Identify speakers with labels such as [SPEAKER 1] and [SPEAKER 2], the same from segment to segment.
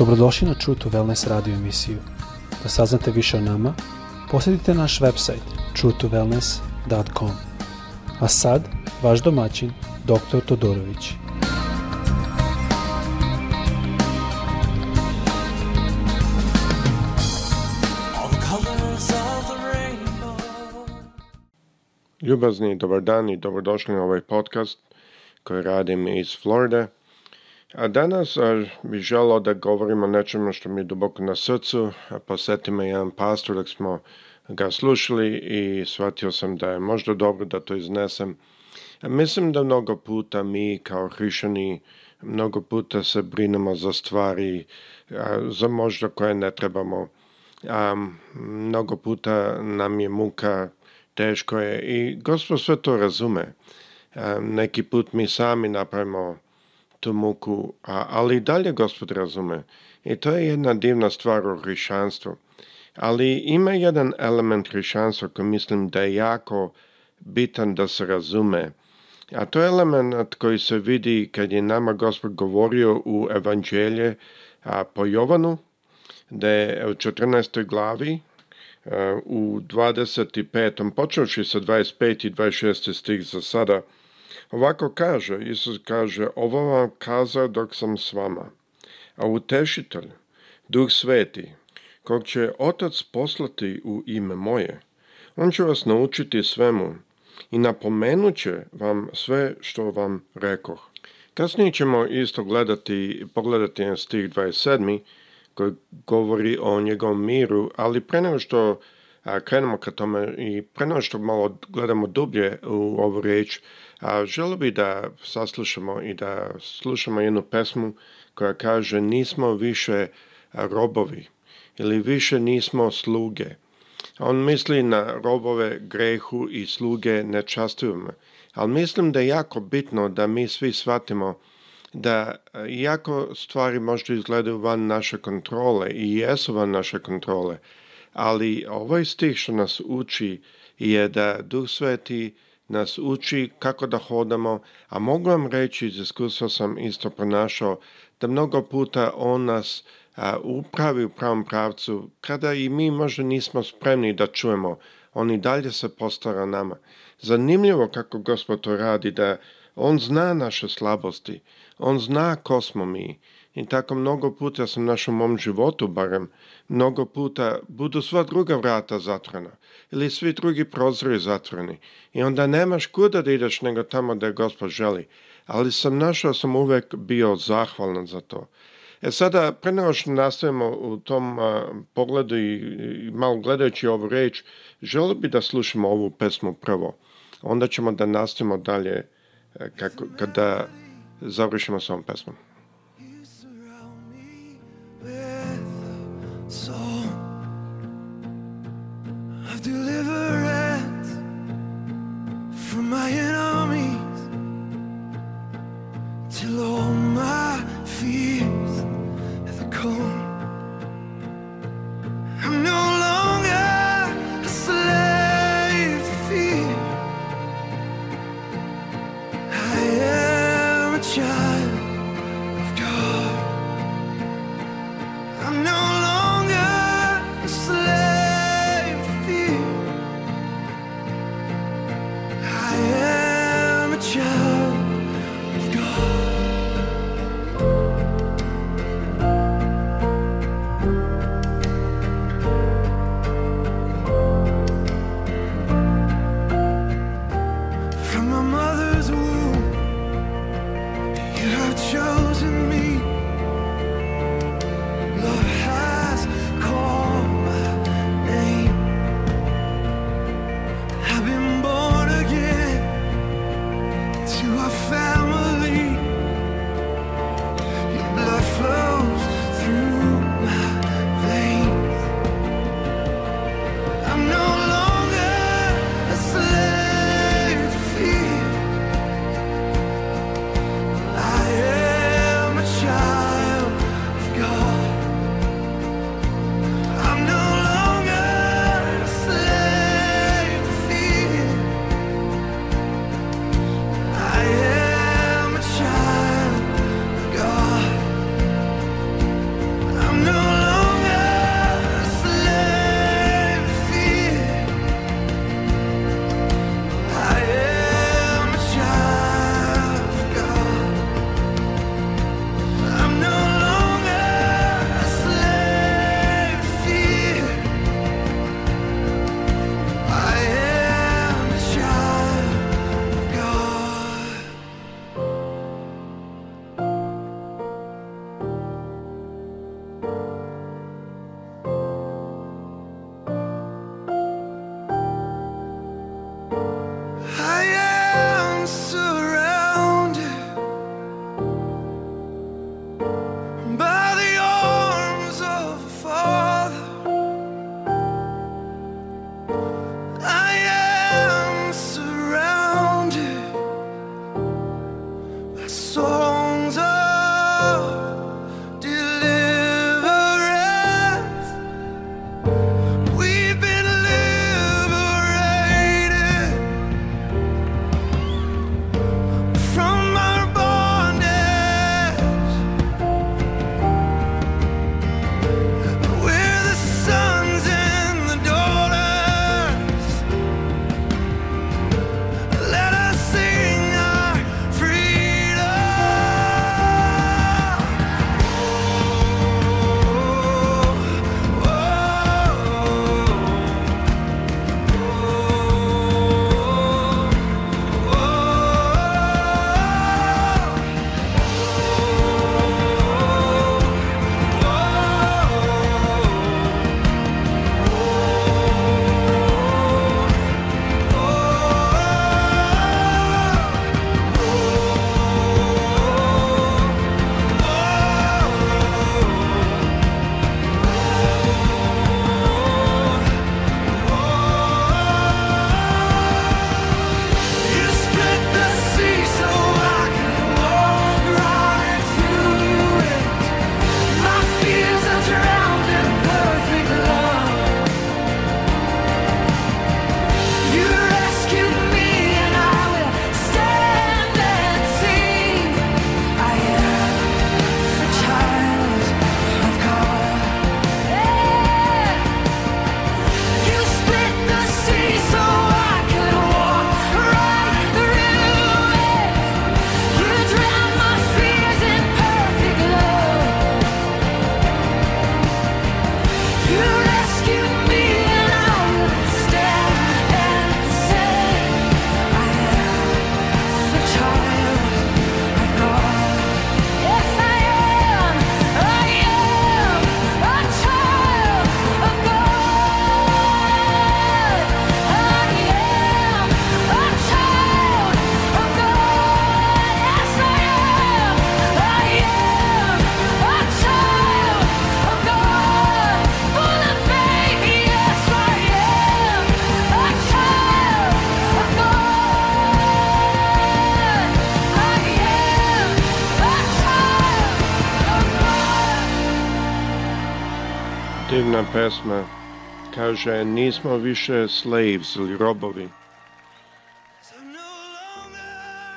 [SPEAKER 1] Dobrodošli na True to Wellness radio emisiju. Da saznate više o nama, posjetite naš website truetowellness.com. A sad, vaš domaćin, dr. Todorović.
[SPEAKER 2] Ljubazni, dobar dan i dobrodošli na ovaj podcast koji radim iz Floride. A danas a, bih želao da govorimo o nečemu što mi je duboko na srcu. Posjeti me jedan pastor dok smo ga slušali i shvatio sam da je možda dobro da to iznesem. A mislim da mnogo puta mi kao hrišani mnogo puta se brinemo za stvari, a, za možda koje ne trebamo. A, mnogo puta nam je muka, teško je i gospod sve to razume. A, neki put mi sami napravimo tu muku, a, ali i dalje gospod razume. I to je jedna divna stvar u hrišćanstvu. Ali ima jedan element hrišćanstva koji mislim da je jako bitan da se razume. A to je element koji se vidi kad je nama gospod govorio u evanđelje a, po Jovanu, da je u 14. glavi, a, e, u 25. počevši sa 25. i 26. stih za sada, Ovako kaže, Isus kaže, ovo vam kazao dok sam s vama. A utešitelj, duh sveti, kog će otac poslati u ime moje, on će vas naučiti svemu i napomenut će vam sve što vam rekoh. Kasnije ćemo isto gledati, pogledati na stih 27. koji govori o njegovom miru, ali pre nego što krenemo ka tome i pre nego što malo gledamo dublje u ovu riječ, A želo bi da saslušamo i da slušamo jednu pesmu koja kaže nismo više robovi ili više nismo sluge. On misli na robove grehu i sluge nečastivima. Ali mislim da je jako bitno da mi svi shvatimo da jako e, stvari možda izgledaju van naše kontrole i jesu van naše kontrole, ali ovaj stih što nas uči je da Duh Sveti nas uči kako da hodamo, a mogu vam reći, iz iskustva sam isto pronašao, da mnogo puta on nas a, upravi u pravom pravcu, kada i mi možda nismo spremni da čujemo, on i dalje se postara nama. Zanimljivo kako Gospod to radi, da on zna naše slabosti, on zna ko smo mi, I tako mnogo puta sam našom mom životu barem, mnogo puta budu sva druga vrata zatvorena ili svi drugi prozori zatvoreni i onda nemaš kuda da ideš nego tamo da gospod želi. Ali sam našao sam uvek bio zahvalan za to. E sada, pre nego što nastavimo u tom a, pogledu i, i malo gledajući ovu reč, želio bi da slušamo ovu pesmu prvo. Onda ćemo da nastavimo dalje e, kako, kada završimo sa ovom pesmom. So divna pesma. Kaže, nismo više slaves ili robovi.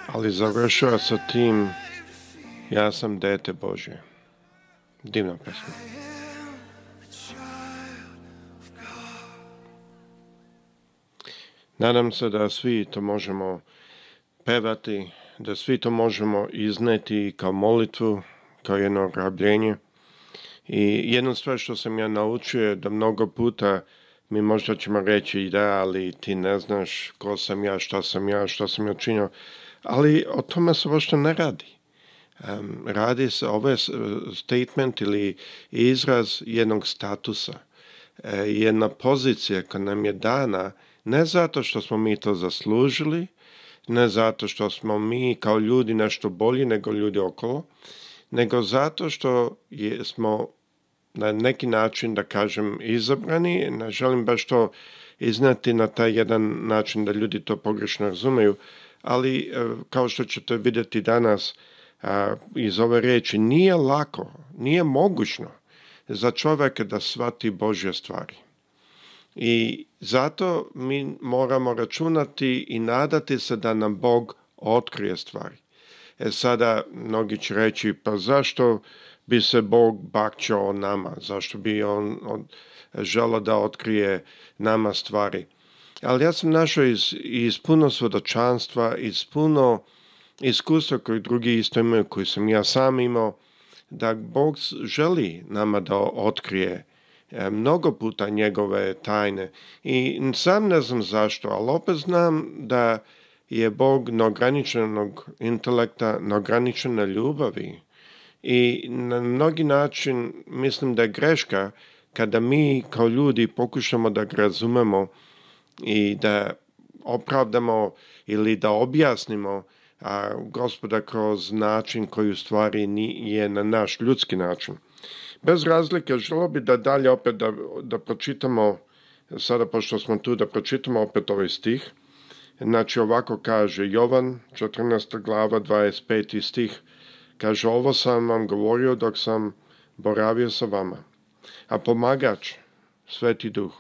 [SPEAKER 2] Ali završava sa tim, ja sam dete Bože Divna pesma. Nadam se da svi to možemo pevati, da svi to možemo izneti kao molitvu, kao jedno ograbljenje. I jedna stvar što sam ja naučio je da mnogo puta mi možda ćemo reći da, ali ti ne znaš ko sam ja, šta sam ja, šta sam ja činio, ali o tome se baš ne radi. Um, radi se, ovo je statement ili izraz jednog statusa, e, jedna pozicija koja nam je dana ne zato što smo mi to zaslužili, ne zato što smo mi kao ljudi nešto bolji nego ljudi okolo, nego zato što je, smo na neki način, da kažem, izabrani. Ne želim baš to iznati na taj jedan način da ljudi to pogrešno razumeju, ali e, kao što ćete videti danas e, iz ove reči, nije lako, nije mogućno za čoveka da svati Božje stvari. I zato mi moramo računati i nadati se da nam Bog otkrije stvari. E sada, mnogi će reći, pa zašto bi se Bog bakćao nama? Zašto bi on, on e, da otkrije nama stvari? Ali ja sam našao iz, iz puno svedočanstva, iz puno iskustva koje drugi isto imaju, koji sam ja sam imao, da Bog želi nama da otkrije e, mnogo puta njegove tajne i sam ne znam zašto, ali opet znam da je Bog neograničenog intelekta, neograničene ljubavi. I na mnogi način mislim da je greška kada mi kao ljudi pokušamo da ga razumemo i da opravdamo ili da objasnimo a, gospoda kroz način koji u stvari je na naš ljudski način. Bez razlike, želo bi da dalje opet da, da pročitamo, sada pošto smo tu, da pročitamo opet ovaj stih – Znači ovako kaže Jovan, 14. glava, 25. stih. Kaže, ovo sam vam govorio dok sam boravio sa vama. A pomagač, Sveti Duh,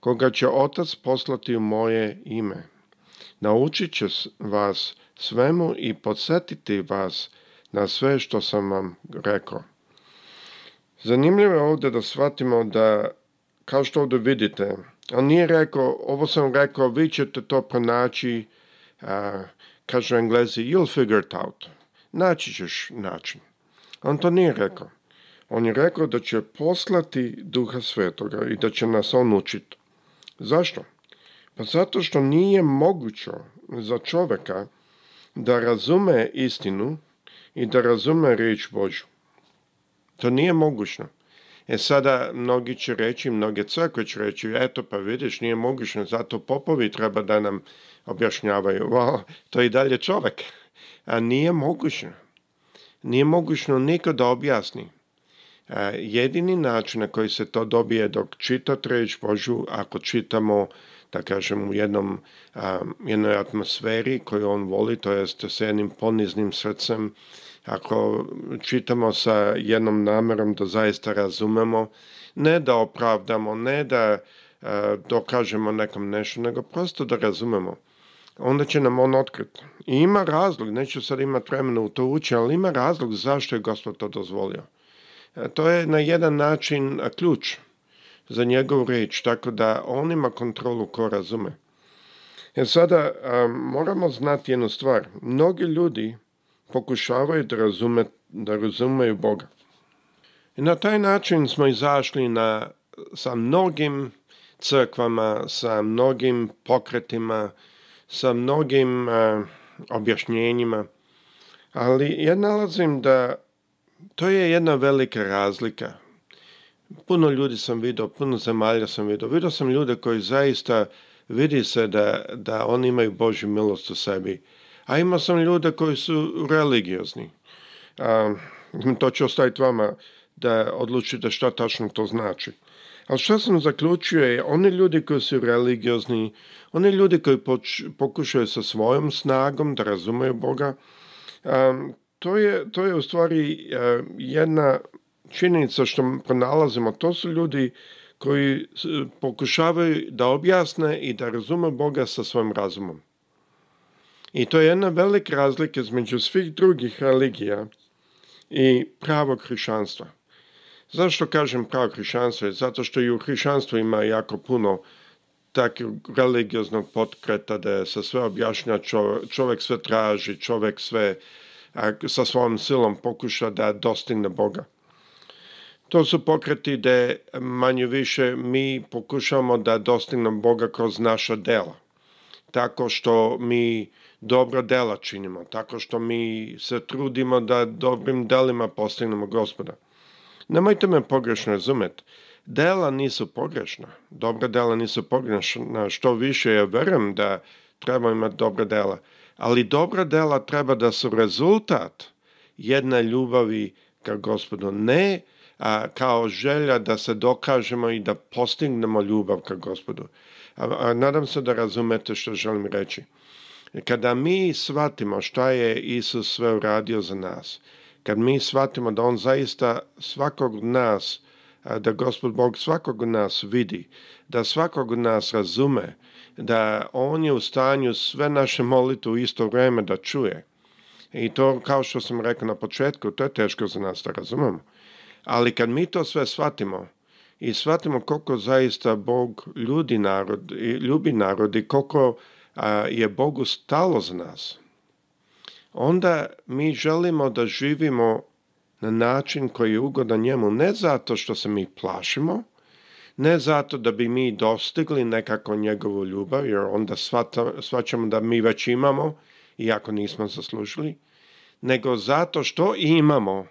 [SPEAKER 2] koga će Otac poslati u moje ime, naučit će vas svemu i podsjetiti vas na sve što sam vam rekao. Zanimljivo je ovde da shvatimo da, kao što ovde vidite, On nije rekao, ovo sam rekao, vi ćete to pronaći, a, kažu englezi, you'll figure it out. Naći ćeš način. On to nije rekao. On je rekao da će poslati Duha Svetoga i da će nas on učiti. Zašto? Pa zato što nije moguće za čoveka da razume istinu i da razume riječ Božju. To nije mogućno. E sada, mnogi će reći, mnoge crkve će reći, eto pa vidiš, nije mogućno, zato popovi treba da nam objašnjavaju. Wow, to je i dalje čovek. A nije mogućno. Nije mogućno niko da objasni. A, e, jedini način na koji se to dobije dok čitate reč Božu, ako čitamo da kažem, u jednom, a, jednoj atmosferi koju on voli, to jest sa jednim poniznim srcem, ako čitamo sa jednom namerom da zaista razumemo, ne da opravdamo, ne da e, dokažemo nekom nešto, nego prosto da razumemo, onda će nam on otkriti. I ima razlog, neću sad imati vremena u to ući, ali ima razlog zašto je Gospod to dozvolio. E, to je na jedan način e, ključ za njegovu reč, tako da on ima kontrolu ko razume. Jer sada a, e, moramo znati jednu stvar. Mnogi ljudi pokušavaju da, razume, da razumeju Boga. I na taj način smo izašli na, sa mnogim crkvama, sa mnogim pokretima, sa mnogim a, e, objašnjenjima, ali ja nalazim da to je jedna velika razlika. Puno ljudi sam vidio, puno zemalja sam vidio. Vidio sam ljude koji zaista vidi se da, da oni imaju Božju milost u sebi A imao sam ljude koji su religiozni. A, to ću ostaviti vama da odlučite šta tačno to znači. Ali što sam zaključio je, oni ljudi koji su religiozni, oni ljudi koji poč, pokušaju sa svojom snagom da razumeju Boga, um, to, je, to je u stvari uh, jedna činjenica što pronalazimo. To su ljudi koji pokušavaju da objasne i da razume Boga sa svojim razumom. I to je jedna velika razlika između svih drugih religija i pravo hrišćanstva. Zašto kažem pravo hrišćanstvo? Zato što i u hrišćanstvu ima jako puno takvog religioznog potkreta da se sve objašnja, čovjek, sve traži, čovjek sve sa svojom silom pokuša da dostigne Boga. To su pokreti da manje više mi pokušamo da dostignemo Boga kroz naša dela. Tako što mi dobra dela činimo, tako što mi se trudimo da dobrim delima postignemo gospoda. Nemojte me pogrešno razumeti. Dela nisu pogrešna. Dobra dela nisu pogrešna. Što više ja verujem da treba imati dobra dela. Ali dobra dela treba da su rezultat jedne ljubavi ka gospodu. Ne a, kao želja da se dokažemo i da postignemo ljubav ka gospodu. A, a, nadam se da razumete što želim reći. Kada mi shvatimo šta je Isus sve uradio za nas, kad mi shvatimo da On zaista svakog nas, da Gospod Bog svakog nas vidi, da svakog nas razume, da On je u stanju sve naše molite u isto vreme da čuje. I to, kao što sam rekao na početku, to je teško za nas da razumemo. Ali kad mi to sve shvatimo i shvatimo koliko zaista Bog ljudi narod, ljubi narod i koliko je Bogu stalo z nas, onda mi želimo da živimo na način koji je ugodan njemu, ne zato što se mi plašimo, ne zato da bi mi dostigli nekako njegovu ljubav, jer onda shvaćamo da mi već imamo, iako nismo zaslužili, nego zato što imamo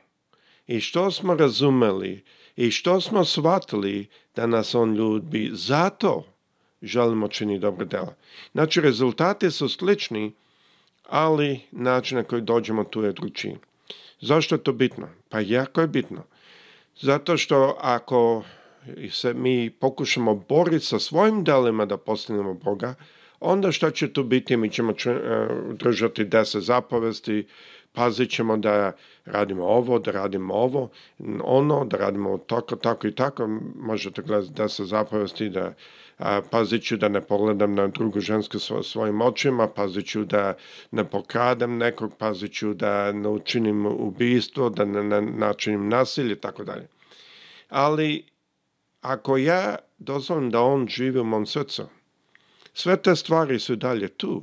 [SPEAKER 2] i što smo razumeli i što smo shvatili da nas on ljubi. Zato želimo čini dobro dela. Znači, rezultate su slični, ali način na koji dođemo tu je drugačiji. Zašto je to bitno? Pa jako je bitno. Zato što ako se mi pokušamo boriti sa svojim delima da postanemo Boga, onda šta će tu biti? Mi ćemo eh, držati deset zapovesti, pazit ćemo da radimo ovo, da radimo ovo, ono, da radimo tako, tako i tako, možete gledati da se zapovesti, da a, pazit ću da ne pogledam na drugu žensku svo, svojim očima, pazit ću da ne pokradem nekog, pazit ću da ne učinim ubistvo, da ne, ne načinim nasilje, tako dalje. Ali, ako ja dozvolim da on živi u mom srcu, sve te stvari su dalje tu,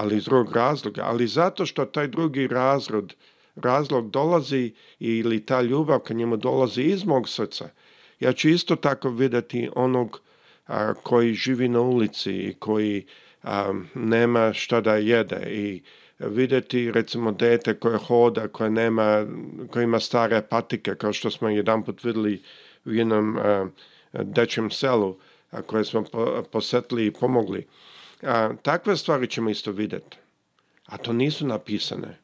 [SPEAKER 2] ali iz drugog razloga, ali zato što taj drugi razlog, razlog dolazi ili ta ljubav ka njemu dolazi iz mog srca, ja ću isto tako videti onog a, koji živi na ulici i koji a, nema šta da jede i videti recimo dete koje hoda, koje, nema, koje ima stare patike, kao što smo jedan put vidjeli u jednom a, dečjem selu a koje smo po, posetili i pomogli. A, takve stvari ćemo isto videti. A to nisu napisane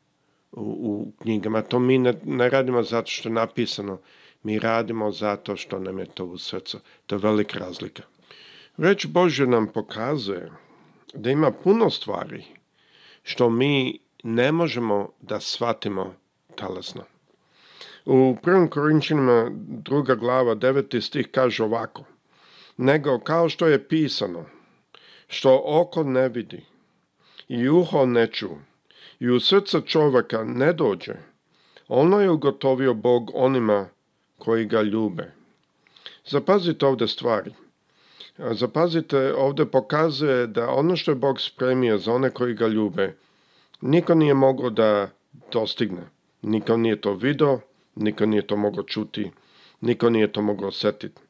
[SPEAKER 2] u, u knjigama. To mi ne, ne radimo zato što je napisano. Mi radimo zato što nam je to u srcu. To je velika razlika. Reč Bože nam pokazuje da ima puno stvari što mi ne možemo da shvatimo talasno. U 1. Korinčanima druga glava 9. stih kaže ovako. Nego kao što je pisano, što oko ne vidi i uho ne ču i u srce čovjeka ne dođe, ono je ugotovio Bog onima koji ga ljube. Zapazite ovde stvari. Zapazite, ovde pokazuje da ono što je Bog spremio za one koji ga ljube, niko nije mogao da dostigne. Niko nije to video, niko nije to mogao čuti, niko nije to mogao osjetiti.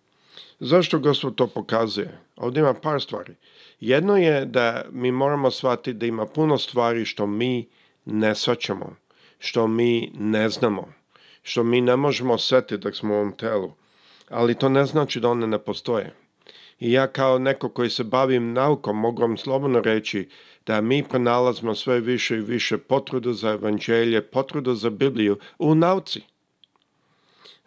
[SPEAKER 2] Zašto gospod to pokazuje? Ovdje ima par stvari. Jedno je da mi moramo shvatiti da ima puno stvari što mi ne svaćamo, što mi ne znamo, što mi ne možemo setiti dok smo u ovom telu. Ali to ne znači da one ne postoje. I ja kao neko koji se bavim naukom mogu vam slobodno reći da mi pronalazimo sve više i više potrudu za evanđelje, potrudu za Bibliju u nauci.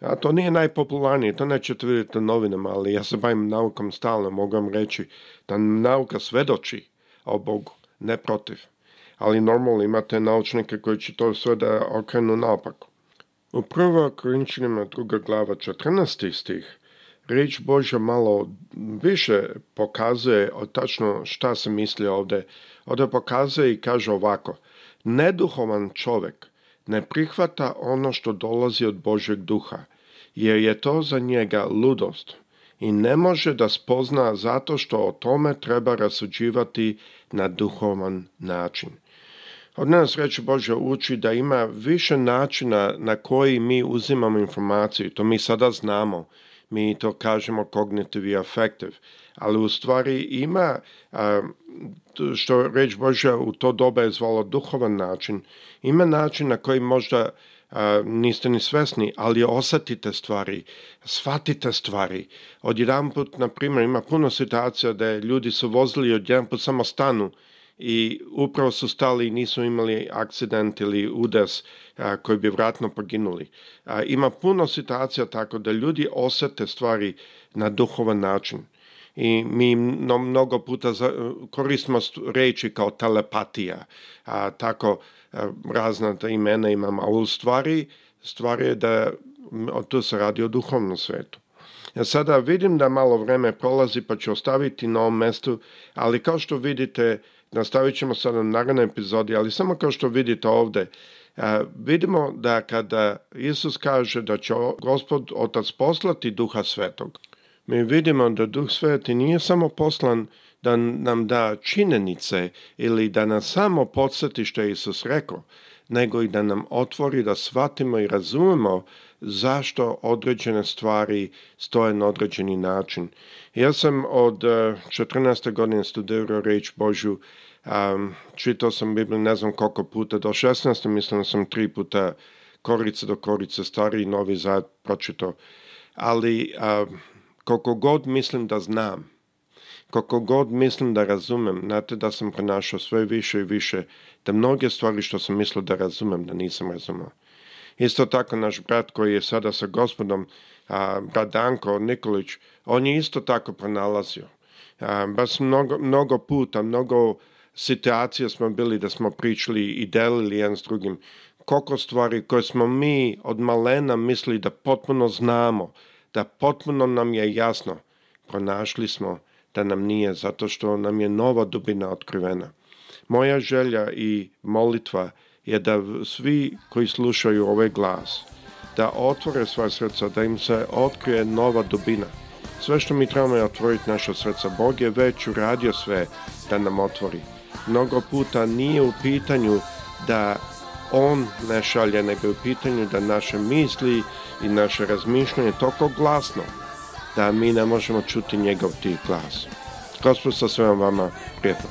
[SPEAKER 2] A to nije najpopularnije, to nećete vidjeti na novinama, ali ja se bavim naukom stalno, mogu vam reći da nauka svedoči o Bogu, ne protiv. Ali normalno imate naučnike koji će to sve da okrenu naopako. U prvo Korinčanima druga glava 14. stih Riječ Božja malo više pokazuje tačno šta se misli ovde. Ovde pokazuje i kaže ovako. Neduhovan čovek, ne prihvata ono što dolazi od Božeg duha, jer je to za njega ludost i ne može da spozna zato što o tome treba rasuđivati na duhovan način. Od nas reći Bože uči da ima više načina na koji mi uzimamo informaciju, to mi sada znamo, mi to kažemo kognitiv affective, ali u stvari ima, što reč Božja u to doba je zvala duhovan način, ima način na koji možda niste ni svesni, ali osatite stvari, shvatite stvari. Odjedan put, na primjer, ima puno situacija da ljudi su vozili od odjedan put samo stanu i upravo su stali i nisu imali akcident ili udes a, koji bi vratno poginuli. A, ima puno situacija tako da ljudi osete stvari na duhovan način i mi no, mnogo puta za, koristimo reči kao telepatija, a, tako a, razna imena imamo, ali u stvari, stvar je da tu se radi o duhovnom svetu. Ja e, sada vidim da malo vreme prolazi pa ću ostaviti na ovom mestu, ali kao što vidite, Nastavit ćemo sa na narednoj epizodi, ali samo kao što vidite ovde, e, vidimo da kada Isus kaže da će gospod Otac poslati duha svetog, mi vidimo da duh sveti nije samo poslan da nam da činjenice ili da nas samo podsjeti što je Isus rekao, nego i da nam otvori da shvatimo i razumemo zašto određene stvari stoje na određeni način. Ja sam od 14. Eh, godine studirao reč Božju, um, čitao sam Bibliju ne znam koliko puta, do 16. mislim sam tri puta korice do korice, stari i novi zad pročitao. Ali um, koliko god mislim da znam, koliko god mislim da razumem, znate da sam prenašao sve više i više, da mnoge stvari što sam mislio da razumem, da nisam razumeo. Isto tako naš brat koji je sada sa gospodom, a, brat Danko Nikolić, on je isto tako pronalazio. A, baš mnogo, mnogo puta, mnogo situacija smo bili da smo pričali i delili jedan s drugim koliko stvari koje smo mi od malena mislili da potpuno znamo, da potpuno nam je jasno, pronašli smo da nam nije, zato što nam je nova dubina otkrivena. Moja želja i molitva je je da svi koji slušaju ovaj glas, da otvore svoje srca, da im se otkrije nova dubina. Sve što mi trebamo je otvoriti naša srca. Bog je već uradio sve da nam otvori. Mnogo puta nije u pitanju da on ne šalje, nego je u pitanju da naše misli i naše razmišljanje je toliko glasno da mi ne možemo čuti njegov tih glas. Gospod sa svema vama, prijatno.